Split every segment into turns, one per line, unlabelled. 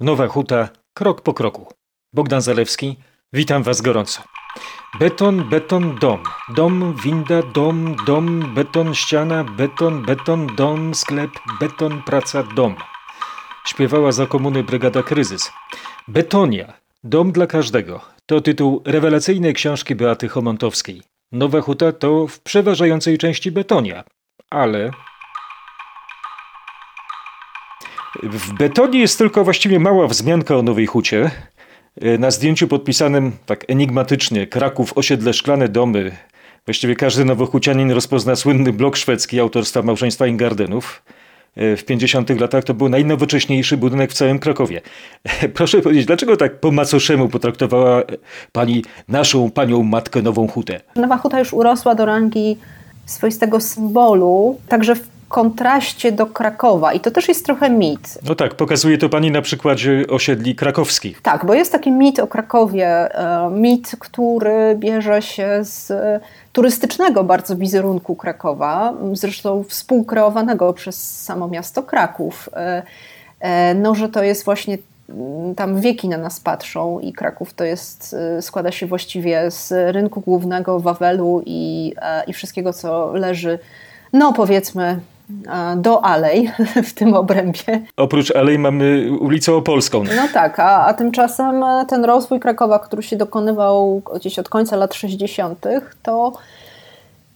Nowa Huta, krok po kroku. Bogdan Zalewski, witam Was gorąco. Beton, beton, dom. Dom, winda, dom, dom, beton, ściana, beton, beton, dom, sklep, beton, praca, dom. Śpiewała za komuny Brygada Kryzys. Betonia, dom dla każdego. To tytuł rewelacyjnej książki Beaty Homontowskiej. Nowa Huta to w przeważającej części betonia, ale w betonie jest tylko właściwie mała wzmianka o Nowej Hucie. Na zdjęciu podpisanym tak enigmatycznie Kraków, osiedle Szklane Domy. Właściwie każdy nowochucianin rozpozna słynny blok szwedzki autorstwa małżeństwa Ingardenów. W 50 latach to był najnowocześniejszy budynek w całym Krakowie. Proszę powiedzieć, dlaczego tak po macoszemu potraktowała pani naszą panią matkę Nową Hutę?
Nowa Huta już urosła do rangi swoistego symbolu, także w kontraście do Krakowa. I to też jest trochę mit.
No tak, pokazuje to pani na przykładzie osiedli krakowskich.
Tak, bo jest taki mit o Krakowie, e, mit, który bierze się z turystycznego bardzo wizerunku Krakowa, zresztą współkreowanego przez samo miasto Kraków. E, e, no, że to jest właśnie tam wieki na nas patrzą i Kraków to jest, składa się właściwie z rynku głównego, Wawelu i, i wszystkiego, co leży, no powiedzmy, do Alej w tym obrębie.
Oprócz Alej mamy ulicę Opolską.
No tak, a, a tymczasem ten rozwój Krakowa, który się dokonywał gdzieś od końca lat 60., to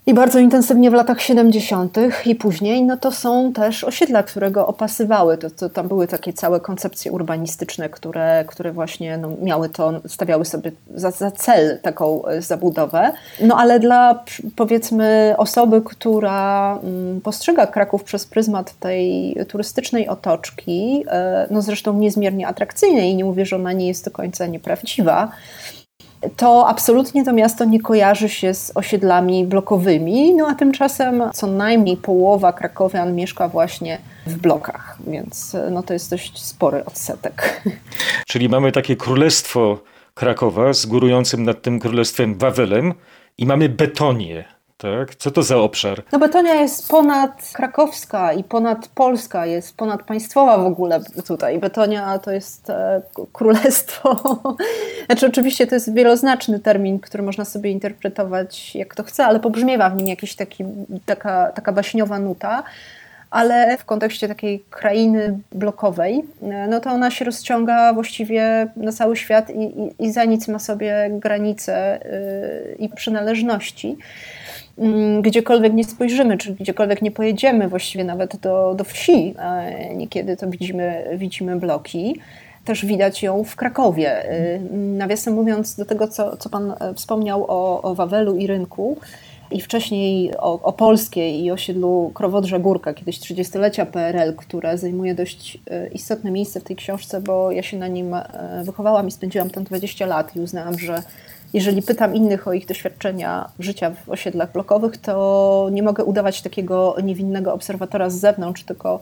i bardzo intensywnie w latach 70. i później, no to są też osiedla, które go opasywały. To, to tam były takie całe koncepcje urbanistyczne, które, które właśnie no, miały to, stawiały sobie za, za cel taką e, zabudowę. No ale dla powiedzmy osoby, która mm, postrzega Kraków przez pryzmat tej turystycznej otoczki, e, no zresztą niezmiernie atrakcyjnej i nie mówię, że ona nie jest do końca nieprawdziwa, to absolutnie to miasto nie kojarzy się z osiedlami blokowymi, no a tymczasem co najmniej połowa krakowian mieszka właśnie w blokach, więc no to jest dość spory odsetek.
Czyli mamy takie królestwo Krakowa z górującym nad tym królestwem Wawelem i mamy Betonię, tak? Co to za obszar?
No Betonia jest ponad krakowska i ponad polska, jest ponadpaństwowa w ogóle tutaj. Betonia to jest e, królestwo. Znaczy oczywiście to jest wieloznaczny termin, który można sobie interpretować jak to chce, ale pobrzmiewa w nim jakiś taki, taka, taka baśniowa nuta ale w kontekście takiej krainy blokowej, e, no to ona się rozciąga właściwie na cały świat i, i, i za nic ma sobie granice yy, i przynależności. Mm, gdziekolwiek nie spojrzymy, czy gdziekolwiek nie pojedziemy, właściwie nawet do, do wsi, niekiedy to widzimy, widzimy bloki. Też widać ją w Krakowie. Y, nawiasem mówiąc, do tego, co, co Pan e, wspomniał o, o Wawelu i rynku, i wcześniej o, o Polskiej i osiedlu Krowodrza Górka, kiedyś 30-lecia PRL, które zajmuje dość e, istotne miejsce w tej książce, bo ja się na nim e, wychowałam i spędziłam tam 20 lat i uznałam, że jeżeli pytam innych o ich doświadczenia życia w osiedlach blokowych, to nie mogę udawać takiego niewinnego obserwatora z zewnątrz, tylko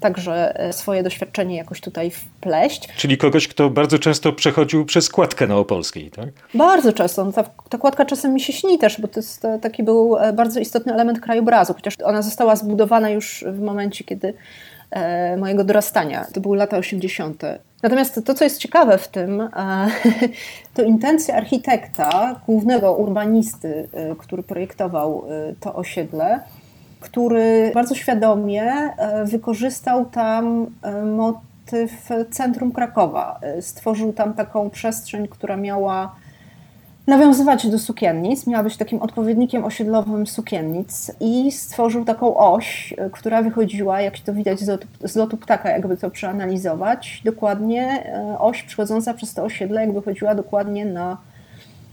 także e, swoje doświadczenie jakoś tutaj wpleść.
Czyli kogoś, kto bardzo często przechodził przez kładkę na Opolskiej, tak?
Bardzo często. No ta, ta kładka czasem mi się śni też, bo to jest, taki był e, bardzo istotny element krajobrazu, chociaż ona została zbudowana już w momencie, kiedy e, mojego dorastania. To były lata 80. Natomiast to, co jest ciekawe w tym, e, to intencja architekta, głównego urbanisty, który projektował to osiedle, który bardzo świadomie wykorzystał tam motyw centrum Krakowa. Stworzył tam taką przestrzeń, która miała nawiązywać do sukiennic, miała być takim odpowiednikiem osiedlowym sukiennic i stworzył taką oś, która wychodziła, jak to widać z lotu, z lotu ptaka, jakby to przeanalizować, dokładnie e, oś przychodząca przez to osiedle, jakby chodziła dokładnie na,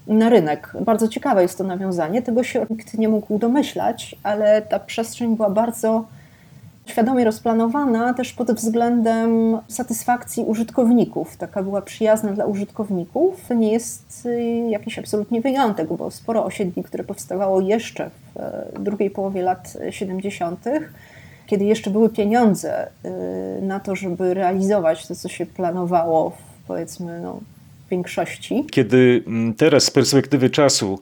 na rynek. Bardzo ciekawe jest to nawiązanie, tego się nikt nie mógł domyślać, ale ta przestrzeń była bardzo świadomie rozplanowana też pod względem satysfakcji użytkowników. Taka była przyjazna dla użytkowników. To nie jest y, jakiś absolutnie wyjątek, bo sporo osiedli, które powstawało jeszcze w e, drugiej połowie lat 70., kiedy jeszcze były pieniądze y, na to, żeby realizować to, co się planowało w powiedzmy no, większości.
Kiedy mm, teraz z perspektywy czasu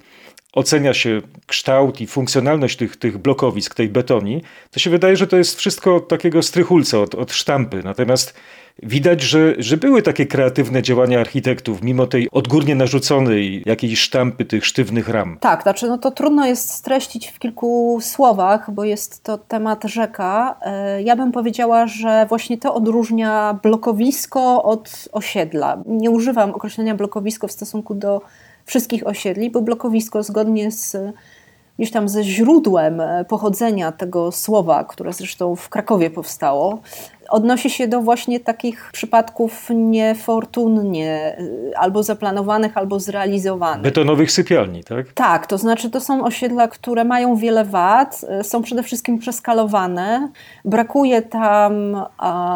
ocenia się kształt i funkcjonalność tych, tych blokowisk, tej betoni, to się wydaje, że to jest wszystko takiego strychulca od, od sztampy. Natomiast widać, że, że były takie kreatywne działania architektów, mimo tej odgórnie narzuconej jakiejś sztampy tych sztywnych ram.
Tak, znaczy no to trudno jest streścić w kilku słowach, bo jest to temat rzeka. E, ja bym powiedziała, że właśnie to odróżnia blokowisko od osiedla. Nie używam określenia blokowisko w stosunku do wszystkich osiedli, bo blokowisko zgodnie z gdzieś tam ze źródłem pochodzenia tego słowa, które zresztą w Krakowie powstało, odnosi się do właśnie takich przypadków niefortunnie y, albo zaplanowanych, albo zrealizowanych.
Betonowych sypialni, tak?
Tak, to znaczy to są osiedla, które mają wiele wad, y, są przede wszystkim przeskalowane, brakuje tam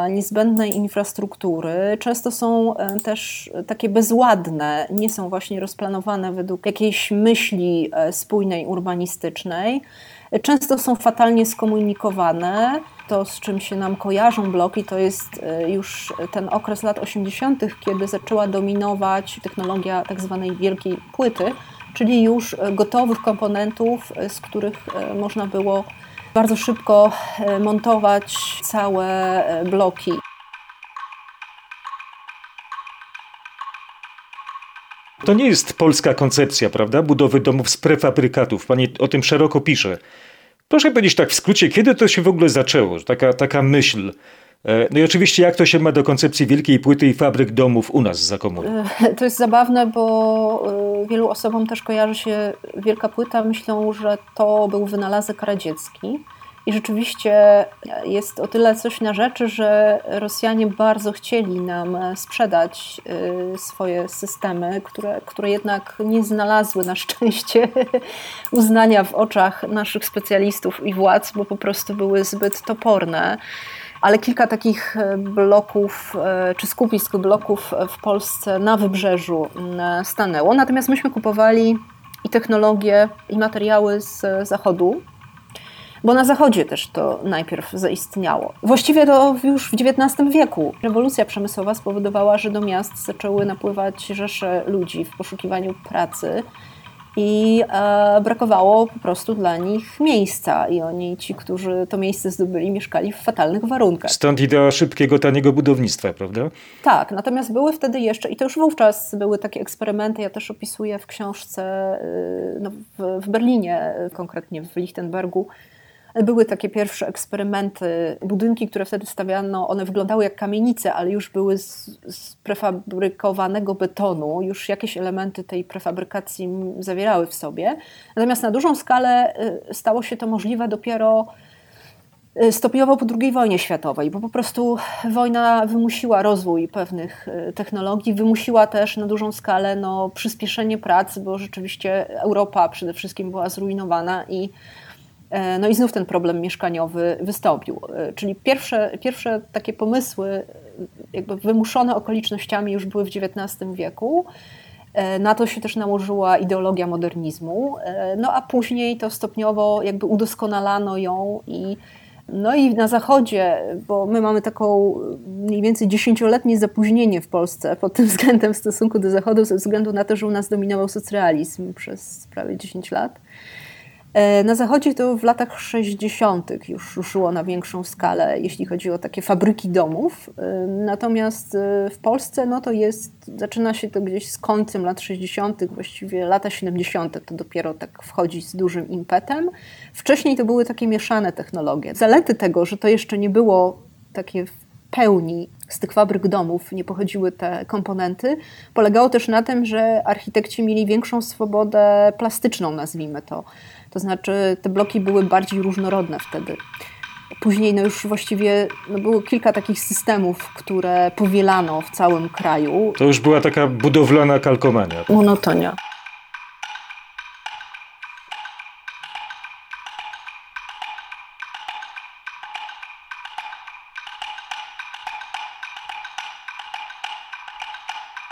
niezbędnej infrastruktury, często są też takie bezładne, nie są właśnie rozplanowane według jakiejś myśli spójnej, urbanistycznej. Często są fatalnie skomunikowane. To, z czym się nam kojarzą bloki, to jest e, już ten okres lat 80., kiedy zaczęła dominować technologia tak zwanej wielkiej płyty, czyli już gotowych komponentów, e, z których e, można było bardzo szybko montować całe bloki.
To nie jest polska koncepcja, prawda? Budowy domów z prefabrykatów. Pani o tym szeroko pisze. Proszę powiedzieć tak w skrócie, kiedy to się w ogóle zaczęło? Taka, taka myśl. E, no i oczywiście, jak to się ma do koncepcji wielkiej płyty i fabryk domów u nas za komuny?
E, to jest zabawne, bo e, wielu osobom też kojarzy się wielka płyta. Myślą, że to był wynalazek radziecki. I rzeczywiście jest o tyle coś na rzeczy, że Rosjanie bardzo chcieli nam sprzedać y, swoje systemy, które, które jednak nie znalazły na szczęście uznania w oczach naszych specjalistów i władz, bo po prostu były zbyt toporne ale kilka takich bloków y, czy skupisk bloków w Polsce na wybrzeżu y, stanęło. Natomiast myśmy kupowali i technologie, i materiały z zachodu, bo na Zachodzie też to najpierw zaistniało. Właściwie to już w XIX wieku rewolucja przemysłowa spowodowała, że do miast zaczęły napływać rzesze ludzi w poszukiwaniu pracy i e, brakowało po prostu dla nich miejsca i oni, ci, którzy to miejsce zdobyli, mieszkali w fatalnych warunkach.
Stąd idea szybkiego, taniego budownictwa, prawda?
Tak, natomiast były wtedy jeszcze, i to już wówczas były takie eksperymenty, ja też opisuję w książce y, no, w, w Berlinie, konkretnie w Lichtenbergu, były takie pierwsze eksperymenty. Budynki, które wtedy stawiano, one wyglądały jak kamienice, ale już były z, z prefabrykowanego betonu. Już jakieś elementy tej prefabrykacji zawierały w sobie. Natomiast na dużą skalę y, stało się to możliwe dopiero y, stopniowo po II wojnie światowej, bo po prostu wojna wymusiła rozwój pewnych y, technologii, wymusiła też na dużą skalę no, przyspieszenie pracy, bo rzeczywiście Europa przede wszystkim była zrujnowana i no i znów ten problem mieszkaniowy wystąpił. E, czyli pierwsze, pierwsze takie pomysły, jakby wymuszone okolicznościami, już były w XIX wieku. E, na to się też nałożyła ideologia modernizmu, no a później to stopniowo jakby udoskonalano ją i no i na zachodzie, bo my mamy taką mniej więcej dziesięcioletnie zapóźnienie w Polsce pod tym względem w stosunku do zachodu, ze względu na to, że u nas dominował socrealizm przez prawie 10 lat. E, na zachodzie to w latach 60. już ruszyło na większą skalę, jeśli chodzi o takie fabryki domów. E, natomiast e, w Polsce no to jest, zaczyna się to gdzieś z końcem lat 60., właściwie lata 70. to dopiero tak wchodzi z dużym impetem. Wcześniej to były takie mieszane technologie. Zalety tego, że to jeszcze nie było takie w pełni z tych fabryk domów nie pochodziły te komponenty, polegało też na tym, że architekci mieli większą swobodę plastyczną, nazwijmy to. To znaczy te bloki były bardziej różnorodne wtedy. Później no już właściwie no było kilka takich systemów, które powielano w całym kraju.
To już była taka budowlana kalkomania.
Monotonia.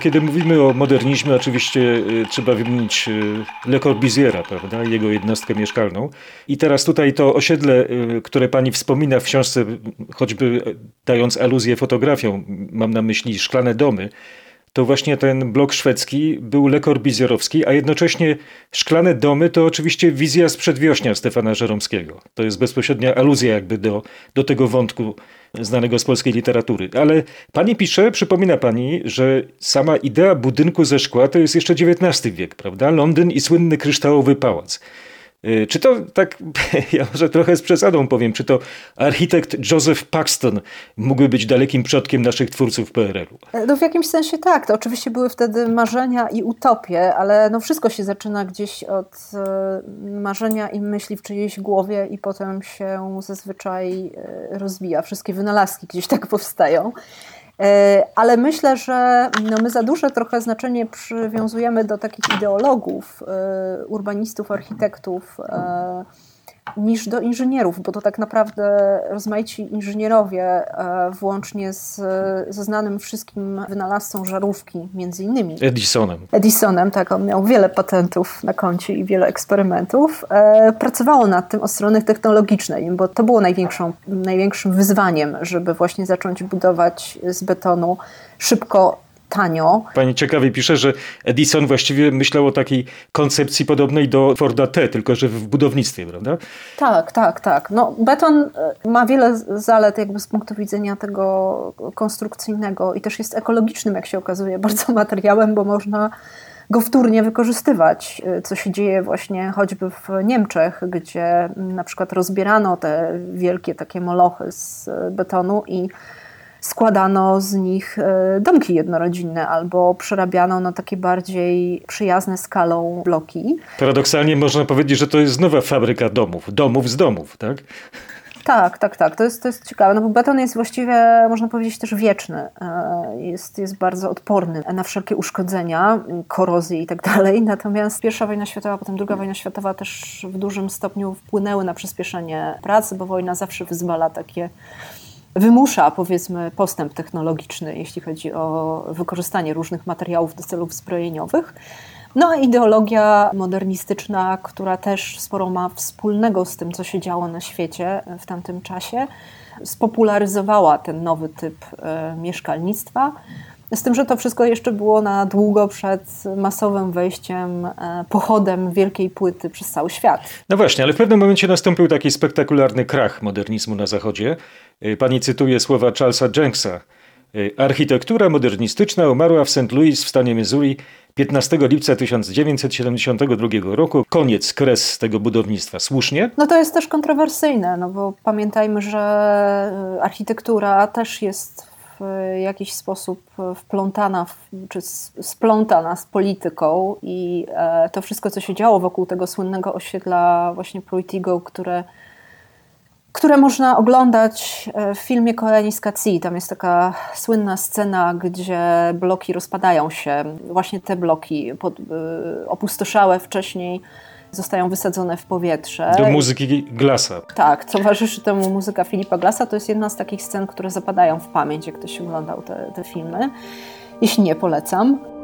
Kiedy mówimy o modernizmie, oczywiście y, trzeba wymienić y, Le Corbusiera, prawda, jego jednostkę mieszkalną. I teraz tutaj to osiedle, y, które pani wspomina w książce, choćby dając aluzję fotografią, mam na myśli szklane domy, to właśnie ten blok szwedzki był Le Corbizierowski, a jednocześnie Szklane Domy to oczywiście wizja z przedwiośnia Stefana Żeromskiego. To jest bezpośrednia aluzja jakby do, do tego wątku znanego z polskiej literatury. Ale pani pisze, przypomina pani, że sama idea budynku ze szkła to jest jeszcze XIX wiek, prawda? Londyn i słynny kryształowy pałac. Y, czy to tak, ja może trochę z przesadą powiem, czy to architekt Joseph Paxton mógłby być dalekim przodkiem naszych twórców PRL-u?
No w jakimś sensie tak. To oczywiście były wtedy marzenia i utopie, ale no wszystko się zaczyna gdzieś od e, marzenia i myśli w czyjejś głowie i potem się zazwyczaj e, rozwija. Wszystkie wynalazki gdzieś tak powstają. E, ale myślę, że no my za duże trochę znaczenie przywiązujemy do takich ideologów, e, urbanistów, architektów e, niż do inżynierów, bo to tak naprawdę rozmaici inżynierowie, e, włącznie z, ze znanym wszystkim wynalazcą żarówki, między innymi.
Edisonem.
Edisonem, tak, on miał wiele patentów na koncie i wiele eksperymentów. E, pracowało nad tym od strony technologicznej, bo to było największą, największym wyzwaniem, żeby właśnie zacząć budować z betonu szybko tanio.
Pani ciekawie pisze, że Edison właściwie myślał o takiej koncepcji podobnej do Forda T, tylko że w budownictwie, prawda?
Tak, tak, tak. No, beton e, ma wiele zalet jakby z punktu widzenia tego konstrukcyjnego i też jest ekologicznym, jak się okazuje, bardzo materiałem, bo można go wtórnie wykorzystywać, e, co się dzieje właśnie choćby w Niemczech, gdzie na przykład rozbierano te wielkie takie molochy z betonu i składano z nich e, domki jednorodzinne albo przerabiano na takie bardziej przyjazne skalą bloki.
Paradoksalnie można powiedzieć, że to jest nowa fabryka domów, domów z domów, tak?
Tak, tak, tak. To jest, to jest ciekawe, no bo beton jest właściwie, można powiedzieć, też wieczny. E, jest, jest bardzo odporny na wszelkie uszkodzenia, korozję i tak dalej. Natomiast pierwsza wojna światowa, potem druga wojna światowa też w dużym stopniu wpłynęły na przyspieszenie pracy, bo wojna zawsze wyzwala takie wymusza, powiedzmy, postęp technologiczny, jeśli chodzi o wykorzystanie różnych materiałów do celów zbrojeniowych. No a ideologia modernistyczna, która też sporo ma wspólnego z tym, co się działo na świecie w tamtym czasie, spopularyzowała ten nowy typ e, mieszkalnictwa. Z tym, że to wszystko jeszcze było na długo przed masowym wejściem, e, pochodem wielkiej płyty przez cały świat.
No właśnie, ale w pewnym momencie nastąpił taki spektakularny krach modernizmu na Zachodzie. E, pani cytuje słowa Charlesa Jenksa. E, architektura modernistyczna umarła w St. Louis w stanie Missouri 15 lipca 1972 roku. Koniec, kres tego budownictwa. Słusznie?
No to jest też kontrowersyjne, no bo pamiętajmy, że architektura też jest w jakiś sposób wplątana, czy splątana z polityką i e, to wszystko, co się działo wokół tego słynnego osiedla właśnie Pruitigo, które które można oglądać e, w filmie Koleni z Tam jest taka słynna scena, gdzie bloki rozpadają się. Właśnie te bloki pod, e, opustoszałe wcześniej zostają wysadzone w powietrze.
Do muzyki Glasa.
Tak, towarzyszy temu muzyka Filipa Glasa. To jest jedna z takich scen, które zapadają w pamięć, jak ktoś oglądał te, te filmy. Jeśli nie, polecam.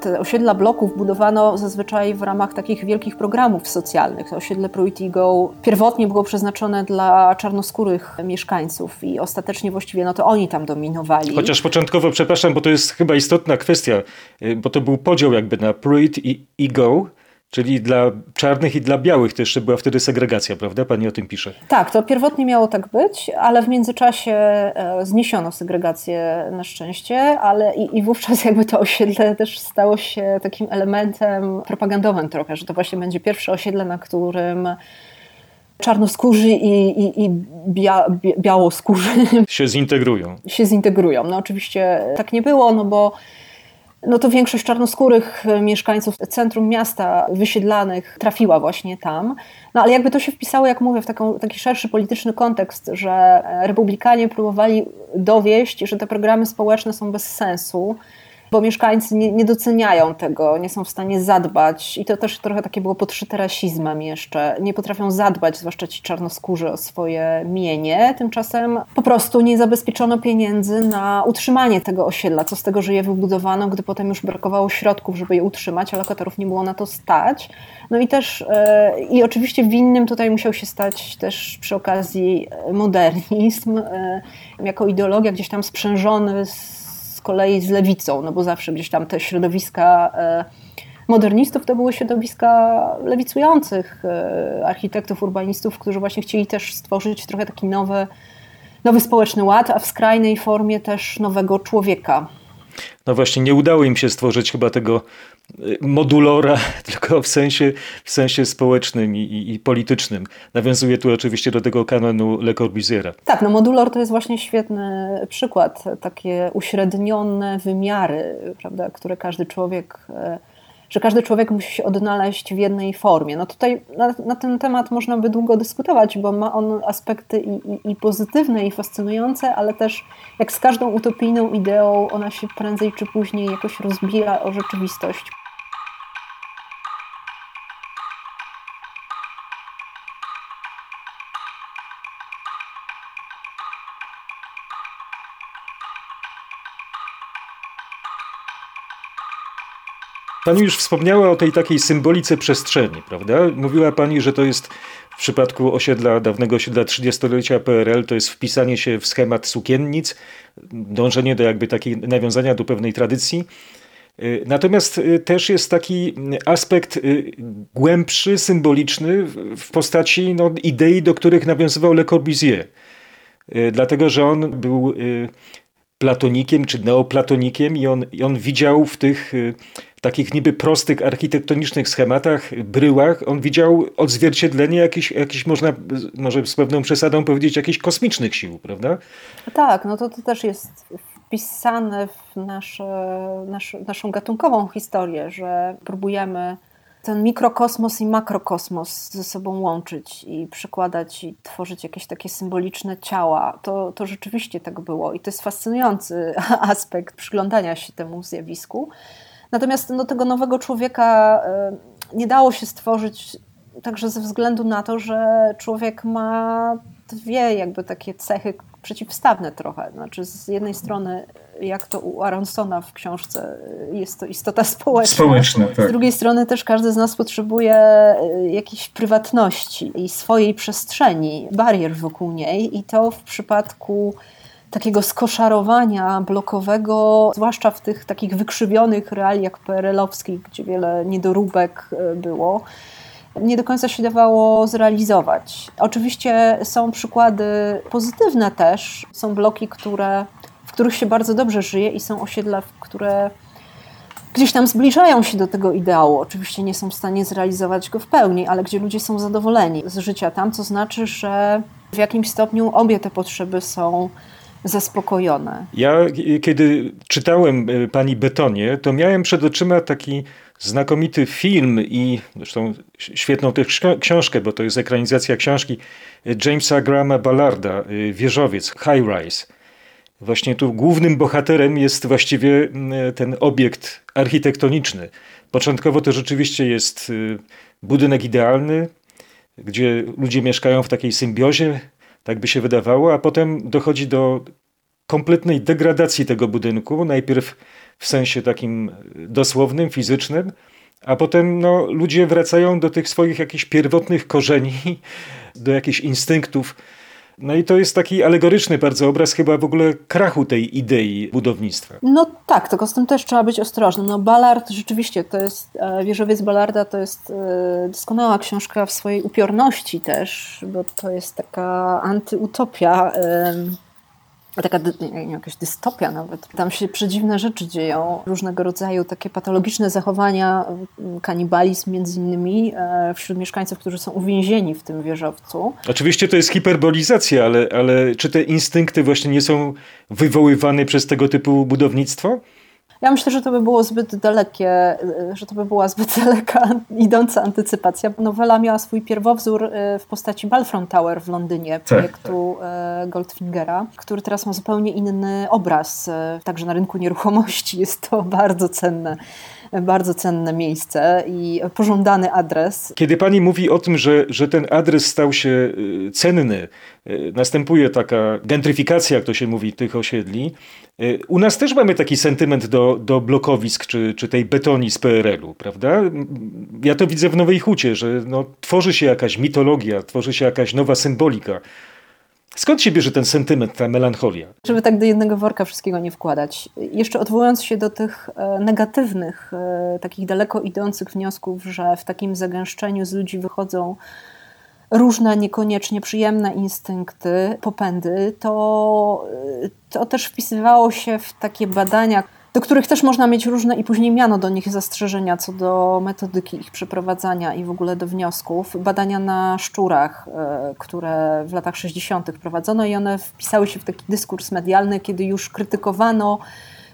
Te osiedla bloków budowano zazwyczaj w ramach takich wielkich programów socjalnych. Osiedle Pruitigo pierwotnie było przeznaczone dla czarnoskórych mieszkańców i ostatecznie właściwie no to oni tam dominowali.
Chociaż początkowo, przepraszam, bo to jest chyba istotna kwestia, y, bo to był podział jakby na Pruit i Ego, Czyli dla czarnych i dla białych to jeszcze była wtedy segregacja, prawda? Pani o tym pisze.
Tak, to pierwotnie miało tak być, ale w międzyczasie e, zniesiono segregację na szczęście, ale i, i wówczas jakby to osiedle też stało się takim elementem propagandowym trochę, że to właśnie będzie pierwsze osiedle, na którym czarnoskórzy i, i, i bia, białoskórzy
się zintegrują.
Się zintegrują. No oczywiście tak nie było, no bo no to większość czarnoskórych e, mieszkańców centrum miasta wysiedlanych trafiła właśnie tam. No ale jakby to się wpisało, jak mówię, w taką, taki szerszy polityczny kontekst, że e, republikanie próbowali dowieść, że te programy społeczne są bez sensu, bo mieszkańcy nie, nie, doceniają tego, nie są w stanie zadbać i to też trochę takie było podszyte rasizmem jeszcze. Nie potrafią zadbać, zwłaszcza ci czarnoskórzy, o swoje mienie. Tymczasem po prostu nie zabezpieczono pieniędzy na utrzymanie tego osiedla. Co z tego, że je wybudowano, gdy potem już brakowało środków, żeby je utrzymać, a lokatorów nie było na to stać. No i też, e, i oczywiście winnym tutaj musiał się stać też przy okazji modernizm, e, jako ideologia gdzieś tam sprzężony z z kolei z lewicą, no bo zawsze gdzieś tam te środowiska e, modernistów to były środowiska lewicujących e, architektów, urbanistów, którzy właśnie chcieli też stworzyć trochę taki nowy, nowy społeczny ład, a w skrajnej formie też nowego człowieka.
No właśnie, nie udało im się stworzyć chyba tego modulora, tylko w sensie, w sensie społecznym i, i, i politycznym. Nawiązuje tu oczywiście do tego kanonu Le Corbusiera.
Tak, no modulor to jest właśnie świetny przykład. Takie uśrednione wymiary, prawda, które każdy człowiek e, że każdy człowiek musi się odnaleźć w jednej formie. No tutaj na, na ten temat można by długo dyskutować, bo ma on aspekty i, i, i pozytywne, i fascynujące, ale też jak z każdą utopijną ideą, ona się prędzej czy później jakoś rozbija o rzeczywistość.
Pani już wspomniała o tej takiej symbolice przestrzeni, prawda? Mówiła Pani, że to jest w przypadku osiedla, dawnego osiedla 30-lecia PRL, to jest wpisanie się w schemat sukiennic, dążenie do jakby takiego nawiązania do pewnej tradycji. Y, natomiast y, też jest taki aspekt y, głębszy, symboliczny w postaci no, idei, do których nawiązywał Le Corbusier. Dlatego, że on był platonikiem czy neoplatonikiem i on, i on widział w tych takich niby prostych architektonicznych schematach, bryłach, on widział odzwierciedlenie jakichś, jakichś można, może z pewną przesadą powiedzieć, jakichś kosmicznych sił, prawda?
Tak, no to, to też jest wpisane w nasze, nasz, naszą gatunkową historię, że próbujemy ten mikrokosmos i makrokosmos ze sobą łączyć i przykładać i tworzyć jakieś takie symboliczne ciała. To, to rzeczywiście tak było i to jest fascynujący aspekt przyglądania się temu zjawisku. Natomiast no, tego nowego człowieka e, nie dało się stworzyć także ze względu na to, że człowiek ma dwie jakby takie cechy przeciwstawne trochę. Znaczy z jednej strony, jak to u Aronsona w książce, jest to istota społeczna.
Społeczna, tak.
Z drugiej strony też każdy z nas potrzebuje e, jakiejś prywatności i swojej przestrzeni, barier wokół niej i to w przypadku takiego skoszarowania blokowego, zwłaszcza w tych takich wykrzywionych realiach PRL-owskich, gdzie wiele niedoróbek e, było, nie do końca się dawało zrealizować. Oczywiście są przykłady pozytywne też. Są bloki, które, w których się bardzo dobrze żyje i są osiedla, które gdzieś tam zbliżają się do tego ideału. Oczywiście nie są w stanie zrealizować go w pełni, ale gdzie ludzie są zadowoleni z życia tam, co znaczy, że w jakimś stopniu obie te potrzeby są zaspokojone.
Ja, kiedy czytałem e, pani Betonie, to miałem przed oczyma taki znakomity film i zresztą świetną też książkę, bo to jest ekranizacja książki Jamesa Grahama Ballarda, e, Wieżowiec, High Rise. Właśnie tu głównym bohaterem jest właściwie ten obiekt architektoniczny. Początkowo to rzeczywiście jest e, budynek idealny, gdzie ludzie mieszkają w takiej symbiozie tak by się wydawało, a potem dochodzi do kompletnej degradacji tego budynku. Najpierw w sensie takim dosłownym, fizycznym, a potem no, ludzie wracają do tych swoich jakichś pierwotnych korzeni, do jakichś instynktów. No i to jest taki alegoryczny bardzo obraz chyba w ogóle krachu tej idei budownictwa.
No tak, tylko z tym też trzeba być ostrożnym. No Ballard rzeczywiście to jest, e, Wieżowiec Ballarda to jest e, doskonała książka w swojej upiorności też, bo to jest taka antyutopia taka nie, jakaś dystopia nawet. Tam się przedziwne rzeczy dzieją, różnego rodzaju takie patologiczne zachowania, kanibalizm między innymi e, wśród mieszkańców, którzy są uwięzieni w tym wieżowcu.
Oczywiście to jest hiperbolizacja, ale, ale czy te instynkty właśnie nie są wywoływane przez tego typu budownictwo?
Ja myślę, że to by było zbyt dalekie, że to by była zbyt daleka idąca antycypacja. Nowela miała swój pierwowzór e, w postaci Balfront Tower w Londynie,
Tak,
projektu e, Goldfingera, który teraz ma zupełnie inny obraz, także na rynku nieruchomości jest to bardzo cenne bardzo cenne miejsce i pożądany adres.
Kiedy pani mówi o tym, że, że ten adres stał się y, cenny, y, następuje taka gentryfikacja, jak to się mówi, tych osiedli. y, U nas też mamy taki sentyment do, do blokowisk czy, czy tej betoni z PRL-u, prawda? Ja to widzę w Nowej Hucie, że no, tworzy się jakaś mitologia, tworzy się jakaś nowa symbolika. Skąd się bierze ten sentyment, ta melancholia?
Żeby tak do jednego worka wszystkiego nie wkładać. Jeszcze odwołując się do tych e, negatywnych, e, takich daleko idących wniosków, że w takim zagęszczeniu z ludzi wychodzą różne niekoniecznie przyjemne instynkty, popędy, to, e, to też wpisywało się w takie badania, do których też można mieć różne i później miano do nich zastrzeżenia co do metodyki ich przeprowadzania i w ogóle do wniosków. Badania na szczurach, e, które w latach 60. prowadzono i one wpisały się w taki dyskurs medialny, kiedy już krytykowano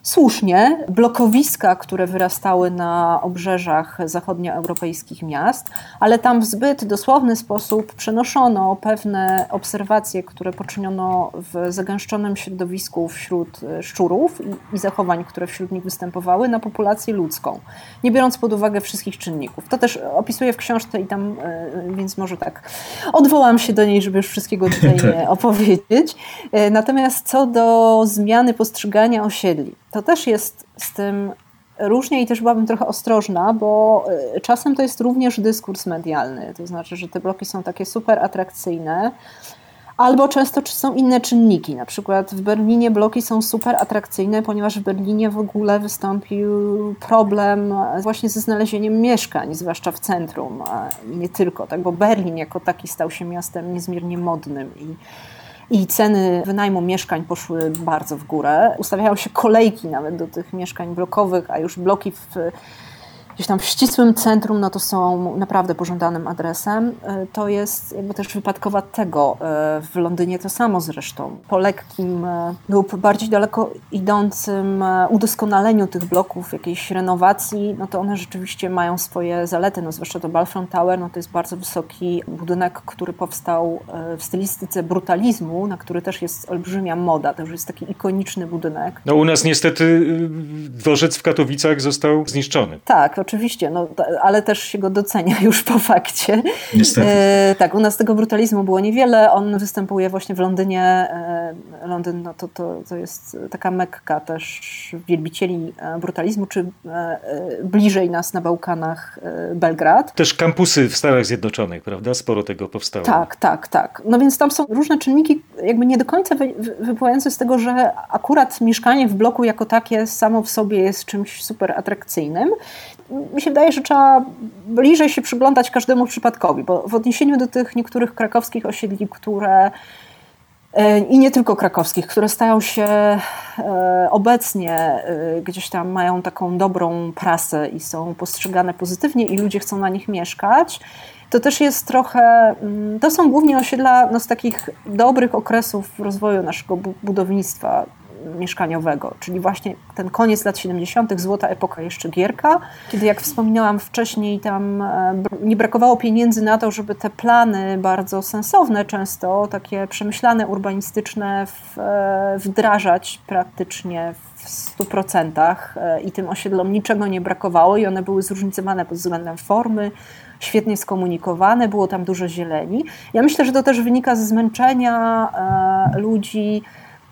słusznie blokowiska, które wyrastały na obrzeżach zachodnioeuropejskich miast, ale tam w zbyt dosłowny sposób przenoszono pewne obserwacje, które poczyniono w zagęszczonym środowisku wśród e, szczurów i, i zachowań, które wśród nich występowały, na populację ludzką, nie biorąc pod uwagę wszystkich czynników. To też opisuję w książce i tam, e, więc może tak odwołam się do niej, żeby już wszystkiego tutaj nie opowiedzieć. E, Natomiast co do zmiany postrzegania osiedli, to też jest z tym różnie i też byłabym trochę ostrożna, bo y, czasem to jest również dyskurs medialny. To znaczy, że te bloki są takie super atrakcyjne, albo często są inne czynniki. Na przykład w Berlinie bloki są super atrakcyjne, ponieważ w Berlinie w ogóle wystąpił problem właśnie ze znalezieniem mieszkań, zwłaszcza w centrum, nie tylko, tak, bo Berlin jako taki stał się miastem niezmiernie modnym i i ceny wynajmu mieszkań poszły bardzo w górę. Ustawiają się kolejki nawet do tych mieszkań blokowych, a już bloki w, gdzieś tam w ścisłym centrum, no to są naprawdę pożądanym adresem. To jest jakby też wypadkowa tego. W Londynie to samo zresztą. Po lekkim lub bardziej daleko idącym udoskonaleniu tych bloków, jakiejś renowacji, no to one rzeczywiście mają swoje zalety, no zwłaszcza to Balfront Tower, no to jest bardzo wysoki budynek, który powstał w stylistyce brutalizmu, na który też jest olbrzymia moda. To już jest taki ikoniczny budynek.
No u nas niestety y, dworzec w Katowicach został zniszczony.
Tak, oczywiście, no, ale też się go docenia już po fakcie.
Niestety.
E, tak, u nas tego brutalizmu było niewiele. On występuje właśnie w Londynie. E, Londyn no, to, to, to jest taka mekka też wielbicieli brutalizmu, czy e, bliżej nas na Bałkanach Belgrad.
Też kampusy w Stanach Zjednoczonych, prawda? Sporo tego powstało.
Tak, tak, tak. No więc tam są różne czynniki, jakby nie do końca wy, wypływające z tego, że akurat mieszkanie w bloku jako takie samo w sobie jest czymś super atrakcyjnym mi się wydaje, że trzeba bliżej się przyglądać każdemu przypadkowi, bo w odniesieniu do tych niektórych krakowskich osiedli, które i nie tylko krakowskich, które stają się obecnie gdzieś tam mają taką dobrą prasę i są postrzegane pozytywnie i ludzie chcą na nich mieszkać, to też jest trochę, to są głównie osiedla no, z takich dobrych okresów rozwoju naszego budownictwa mieszkaniowego, czyli właśnie ten koniec lat 70., złota epoka jeszcze Gierka, kiedy jak wspominałam wcześniej, tam nie brakowało pieniędzy na to, żeby te plany bardzo sensowne, często takie przemyślane, urbanistyczne w, wdrażać praktycznie w 100% i tym osiedlom niczego nie brakowało i one były zróżnicowane pod względem formy, świetnie skomunikowane, było tam dużo zieleni. Ja myślę, że to też wynika ze zmęczenia ludzi,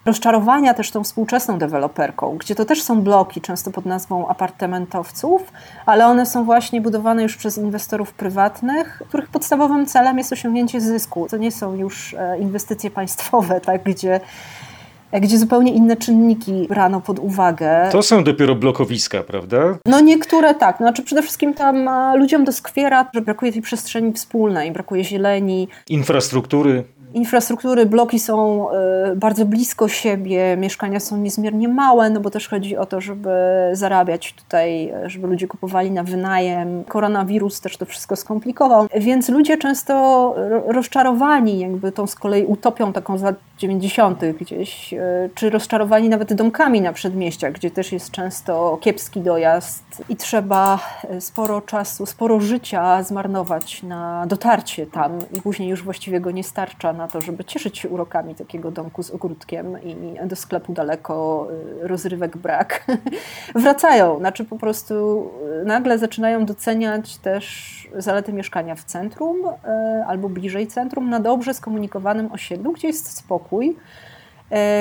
rozczarowania też tą współczesną deweloperką, gdzie to też są bloki, często pod nazwą apartamentowców, ale one są właśnie budowane już przez inwestorów prywatnych, których podstawowym celem jest osiągnięcie zysku. To nie są już inwestycje państwowe, tak, gdzie gdzie zupełnie inne czynniki brano pod uwagę.
To są dopiero blokowiska, prawda?
No niektóre tak. Znaczy przede wszystkim tam ludziom doskwiera, że brakuje tej przestrzeni wspólnej, brakuje zieleni.
Infrastruktury
infrastruktury, bloki są bardzo blisko siebie, mieszkania są niezmiernie małe, no bo też chodzi o to, żeby zarabiać tutaj, żeby ludzie kupowali na wynajem. Koronawirus też to wszystko skomplikował, więc ludzie często rozczarowani jakby tą z kolei utopią taką z lat 90. gdzieś, e, czy rozczarowani nawet domkami na przedmieściach, gdzie też jest często kiepski dojazd i trzeba e, sporo czasu, sporo życia zmarnować na dotarcie tam i później już właściwie go nie starcza na to, żeby cieszyć się urokami takiego domku z ogródkiem i do sklepu daleko, e, rozrywek brak. Wracają, znaczy po prostu nagle zaczynają doceniać też zalety mieszkania w centrum albo bliżej centrum, na dobrze skomunikowanym osiedlu, gdzie jest spokój pokój,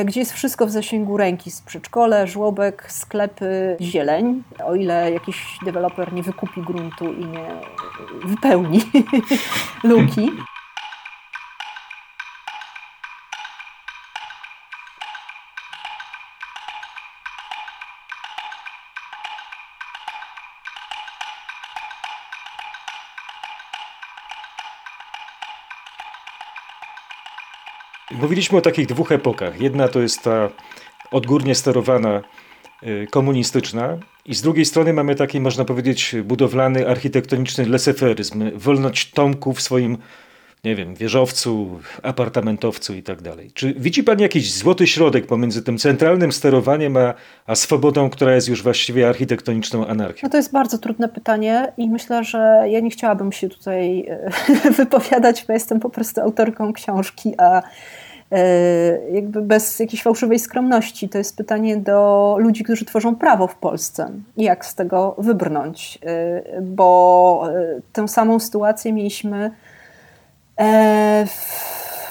gdzie jest wszystko w zasięgu ręki. Przedszkole, żłobek, sklepy, zieleń. O ile jakiś deweloper nie wykupi gruntu i nie wypełni luki.
Mówiliśmy o takich dwóch epokach. Jedna to jest ta odgórnie sterowana y, komunistyczna i z drugiej strony mamy taki, można powiedzieć, budowlany, architektoniczny leseferyzm, wolność Tomku w swoim, nie wiem, wieżowcu, apartamentowcu i tak dalej. Czy widzi Pan jakiś złoty środek pomiędzy tym centralnym sterowaniem, a, a swobodą, która jest już właściwie architektoniczną anarchią?
No to jest bardzo trudne pytanie i myślę, że ja nie chciałabym się tutaj e, wypowiadać, bo jestem po prostu autorką książki, a jakby bez jakiejś fałszywej skromności. To jest pytanie do ludzi, którzy tworzą prawo w Polsce. Jak z tego wybrnąć? E, bo e, tę samą sytuację mieliśmy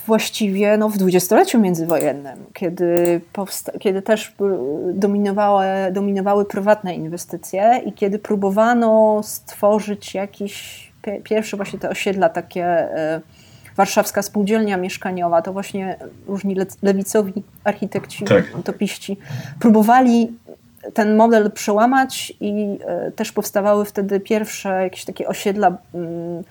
właściwie no, w dwudziestoleciu międzywojennym, kiedy, kiedy też dominowały, dominowały prywatne inwestycje i kiedy próbowano stworzyć jakiś pierwsze właśnie te osiedla takie warszawska spółdzielnia mieszkaniowa, to właśnie różni lewicowi architekci, tak. utopiści próbowali ten model przełamać i e, też powstawały wtedy pierwsze jakieś takie osiedla, mm,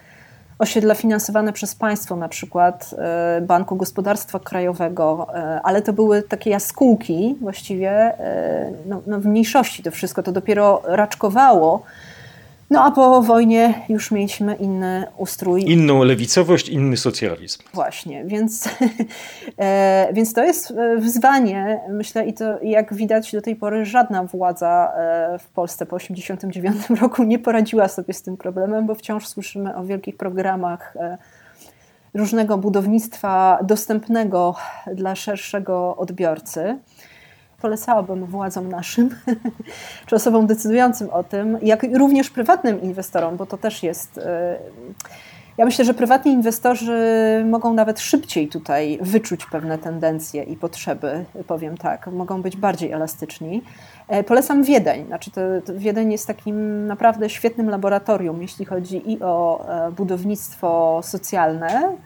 osiedla finansowane przez państwo, na przykład e, Banku Gospodarstwa Krajowego, e, ale to były takie jaskółki właściwie, no, no w mniejszości to wszystko, to dopiero raczkowało no a po wojnie już mieliśmy inny ustrój.
Inną lewicowość, inny socjalizm.
Właśnie, więc, e, więc to jest e, wyzwanie, myślę, i to jak widać do tej pory żadna władza e, w Polsce po 1989 roku nie poradziła sobie z tym problemem, bo wciąż słyszymy o wielkich programach różnego budownictwa dostępnego dla szerszego odbiorcy polecałabym władzom naszym, czy osobom decydującym o tym, jak również prywatnym inwestorom, bo to też jest. E, ja myślę, że prywatni inwestorzy mogą nawet szybciej tutaj wyczuć pewne tendencje i potrzeby, powiem tak, mogą być bardziej elastyczni. E, polecam Wiedeń. Znaczy to, to Wiedeń jest takim naprawdę świetnym laboratorium, jeśli chodzi i o e, budownictwo socjalne,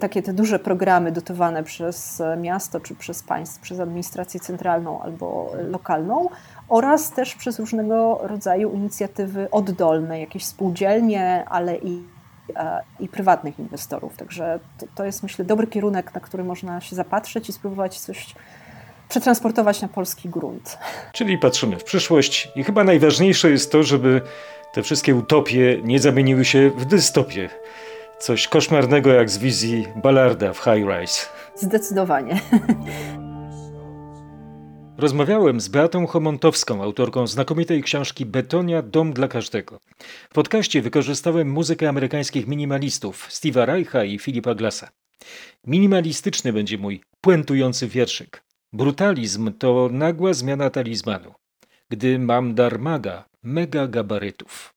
takie te duże programy dotowane przez miasto czy przez państwo, przez administrację centralną albo lokalną oraz też przez różnego rodzaju inicjatywy oddolne, jakieś spółdzielnie, ale i, e, i prywatnych inwestorów. Także to, to jest myślę dobry kierunek, na który można się zapatrzeć i spróbować coś przetransportować na polski grunt.
Czyli patrzymy w przyszłość i chyba najważniejsze jest to, żeby te wszystkie utopie nie zamieniły się w dystopie. Coś koszmarnego jak z wizji Ballarda w High Rise.
Zdecydowanie.
Rozmawiałem z Beatą Homontowską, autorką znakomitej książki Betonia Dom dla każdego. W podcaście wykorzystałem muzykę amerykańskich minimalistów Steve'a Reicha i Philipa Glassa. Minimalistyczny będzie mój puentujący wierszyk. Brutalizm to nagła zmiana talizmanu. Gdy mam dar maga, mega gabarytów.